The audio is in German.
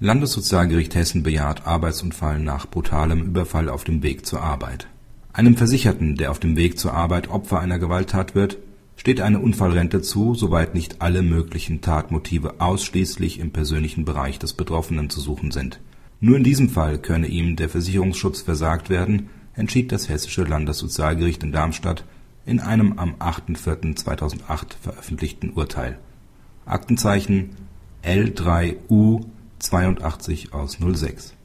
Landessozialgericht Hessen bejaht Arbeitsunfall nach brutalem Überfall auf dem Weg zur Arbeit. Einem Versicherten, der auf dem Weg zur Arbeit Opfer einer Gewalttat wird, steht eine Unfallrente zu, soweit nicht alle möglichen Tatmotive ausschließlich im persönlichen Bereich des Betroffenen zu suchen sind. Nur in diesem Fall könne ihm der Versicherungsschutz versagt werden, entschied das Hessische Landessozialgericht in Darmstadt in einem am 8. 4. 2008 veröffentlichten Urteil. Aktenzeichen L3U82/06